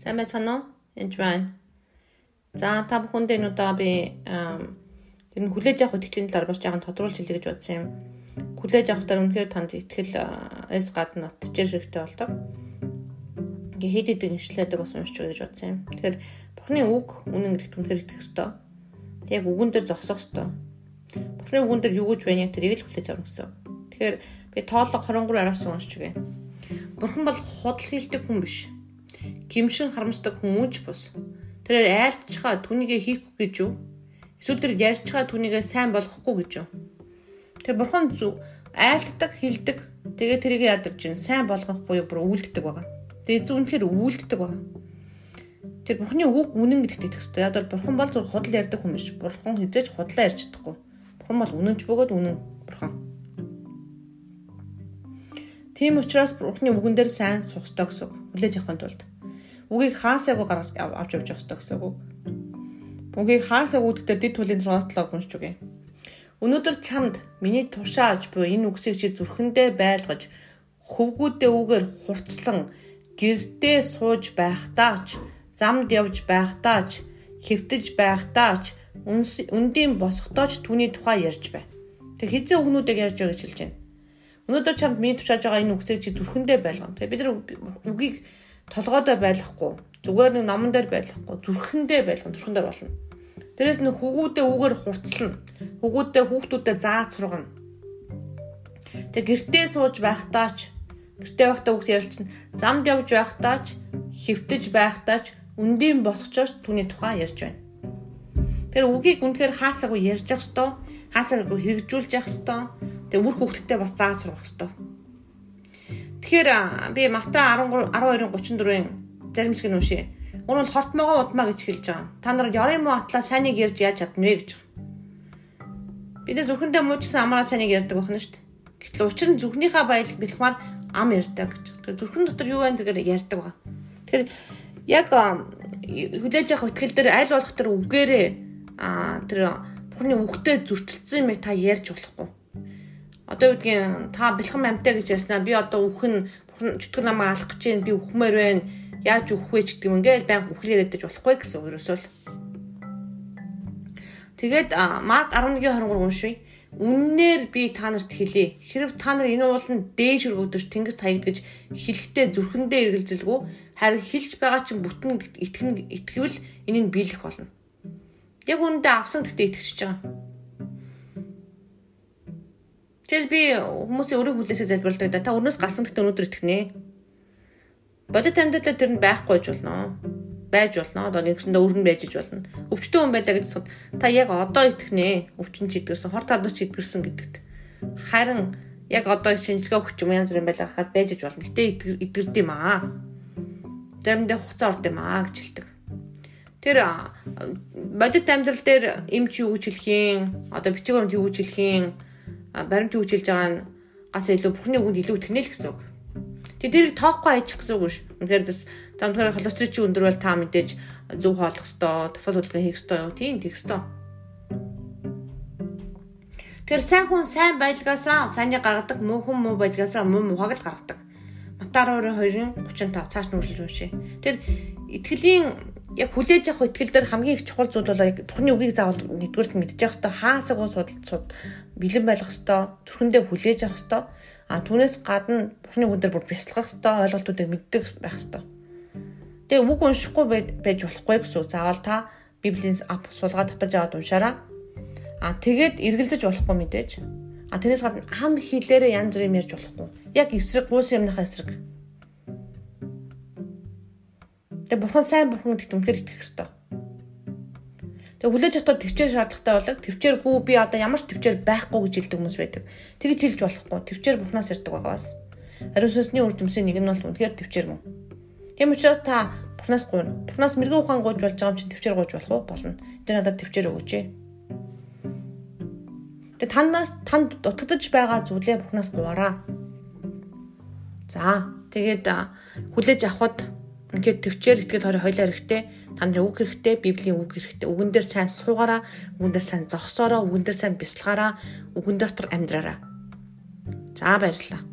Сайн байцгаана уу? Энд байна. За та бүхэнд энэ удаа би ер нь хүлээж авах итгэлийн талаар бас жаахан тодруулж хэлье гэж бодсон юм. Хүлээж авах талаар үнэхээр танд итгэл эс гадна төвчээр хэрэгтэй болдог. Ингээ хэд хэдэн ишлээдэг бас уншиж гэж бодсон юм. Тэгэхээр Бурхны үг үнэн гэдэгт үнэхээр итгэх ёстой. Тэг яг үгэн дээр зогсох ёстой. Бурхны үгэн дээр юу гэж байна тэрийг л хүлээж авах гэсэн. Тэгэхээр би тооллого 23 араас уншиж өгье. Бурхан бол худал хийлдэг хүн биш гимшин харамсдаг хүмүүж бус. Тэрээр айлчхаа түүнийгээ хийхгүй гэж юу? Эсвэл тэр ярьчхаа түүнийгээ сайн болгохгүй гэж юу? Тэр бурхан зүг айлтдаг, хилдэг. Тэгээ тэрийг яадаг чинь сайн болгох буюу бүр үйлддэг байгаа. Тэгээ зүг үнэхээр үйлддэг байгаа. Тэр бурханы үг үнэн гэдэгт итгэх хэрэгтэй. Яг бол бурхан бол зөв худал ярьдаг хүн биш. Бурхан хизээж худлаа ярьж чадахгүй. Бурхан бол үнэнч бөгөөд үнэн бурхан. Тийм учраас бурханы үгэн дээр сайн суух ёстой гэсэн үг. Хүлээж авахын тулд үгийг хаасаагүй гаргаж авч явж явах хэрэгтэй гэсэн үг. Үгийг хаасаа үүдгээр дэд тулийн 6-7 уншиж үгэй. Өнөөдөр чамд миний тушааж буй энэ үгсийг чи зүрхэндээ байлгаж хөвгүүдээ үгээр хурцлан гэрдээ сууж байхдаач замд явж байхдаач хэвтэж байхдаач үндийн босготооч түүний тухай ярьж бай. Тэг хизээ өгнүүдийг ярьж байгаа гэж хэлж байна. Өнөөдөр чамд миний тушааж байгаа энэ үгсийг чи зүрхэндээ байлгана. Бид нар үгийг толгойдоо байлгахгүй зүгээр нэг номон дээр байлгахгүй зүрхэндээ байлгах зүрхэн дээр болно. Дээрээс нэг хөвгүүдээ үгээр хурцлана. Хөвгүүдээ хүүхдүүдэд зааж сургана. Тэг гэртээ сууж байхдаач гэртээ байхдаа үгс ярилцсан. Замд явж байхдаач хөвтөж байхдаач үндийн босгочооч түүний тухай ярьж байна. Тэр үгийг үнэхээр хаасаагүй ярьж явах хэвээр хаасаагүй хэрэгжүүлж явах хэвээр тэг үр хүүхдтэй бас зааж сургах хэвээр Тэгэхээр би Матай 13 12:34-ийн зарим хэсгийг уншия. Уул бол хортмогоо удмаа гэж хэлж байгаа. Та нар ёрын муу атлаа сайныг ярьж яаж чадна вэ гэж. Бид зүрхэндээ муучсан амаараа сайныг ярьдаг байна шүү дээ. Гэтэл учир нь зүрхнийхээ баялаг бэлхмаар ам ярьдаг гэж. Тэгэхээр зүрхэн дотор юу байна гэдгээр ярьдаг байна. Тэгэхээр яг хүлээж авах ихтгэл дээр аль болох тэр үгээрээ тэр бурхны үгтэй зөрчилдсөн юм та ярьж болохгүй одоо гэдгийг та бэлхэн амтай гэж ярьснаа. Би одоо үхэн чөтгөр намайг алах гэж байна. Би үхмээр байна. Яаж үхэх вэ гэдэг юм ингээл баян үхлээр ядаж болохгүй гэсэн үг ерөөсөө тэгээд марк 11:23 уншия үннээр би та нарт хэлье. Хэрв та нар энэ ууланд дээш өргөдөж тэнгис таягдгаж хэлэхдээ зүрхэндээ эргэлзэлгүй харин хэлж байгаа чинь бүтэн итгэн итгэвэл энийг биелэх болно. Яг үүндээ авсан гэдэгт итгэж байгаа Тэгэл би хүмүүсийн өрөө хүлээсээ залбиралдаг да. Та өрнөөс гарсан гэхдээ өнөөдөр итгэнэ. Бодит амьдралаа тэр нь байхгүй ч болно. Байж болно. Одоо нэгсэндээ өрн байж иж болно. Өвчтөн хүн байлаа гэж та яг одоо итгэнэ. Өвчин ч идгэрсэн, хор талд ч идгэрсэн гэдэгт. Харин яг одоо шинжилгээ өгч юм янз бүрийн байлаа хахад байж иж болно. Гэтэ идгэрд юм аа. Заримдаа хугацаа орд юм аа гэж хэлдэг. Тэр бодит амьдрал дээр эмч юу гэж хэлэх юм? Одоо бичиг баримт юу гэж хэлэх юм? Баримт хөгжүүлж байгаа нь гас илүү бурхны үгэнд илүү итгэнэ л гэсэн үг. Тэгээ дэрийг тоохгүй ажих гэсэн үг шүү. Үнэхээр бас та өнөхөр холестерол чи өндөр бол та мэдээж зөв хооллох ёстой, тасал хөдөлгөөн хийх ёстой юу? Тийм тийх ёстой. Тэр сайн хүн сайн байлгаасаа сайныг гаргадаг, муу хүн муу байлгаасаа муу муугаг л гаргадаг. Матай 22-ын 35 цааш нь үргэлж уншия. Тэр итгэлийн яг хүлээж авах итгэл дээр хамгийн их чухал зүйл бол яг Бурхны үгийг заавал нэгдүгээрт мэдчих хэвээр хаасаагүй судалж суд бэлэн байх хэвээр зүрхэндээ хүлээж авах хэвээр а түүнээс гадна Бурхны үгэн дээр бүр бясалгах хэвээр ойлголтуудыг мэддэг байх хэвээр. Тэгээ үг уншихгүй байж болохгүй гэсэн заавал та Библийн ап суулгаад татаж аваад уншаараа. А тэгээд эргэлзэж болохгүй мэдээж. А тэрнээс гадна ам хилээрээ янз бүрийн ярьж болохгүй. Яг эсрэг гуйс юмныхаа эсрэг Тэгээ бурхан сайн бурхан гэдэгт үнэхээр итгэх хэрэгтэй. Тэгээ хүлээж авах төвчээр шаардлагатай болог төвчээргүй би одоо ямар ч төвчээр байхгүй гэж хэлдэг хүмүүс байдаг. Тэгж хэлж болохгүй. Төвчээр бурхнаас ирдэг байгаас. Ариун сүнсний үр дүнсийн нэг нь бол үнэхээр төвчээр мөн. Тийм учраас та бурхнаас гуйна. Бурхнаас мэрэгэн ухаан гуйж болж байгаа юм чинь төвчээр гуйж болох уу? Болно. Тэр надад төвчээр өгөөч. Тэгээ танаас танд дутагдж байгаа зүйлээ бурхнаас гуйараа. За тэгээд хүлээж авахд Ингээд төвчээр итгэл хорой хойлоо хэрэгтэй. Танд үг хэрэгтэй, Библийн үг хэрэгтэй. Үгэн дээр сайн суугаараа, үгэн дээр сайн зогсоороо, үгэн дээр сайн бясалгаараа, үгэн дотор амьдраараа. За баярлалаа.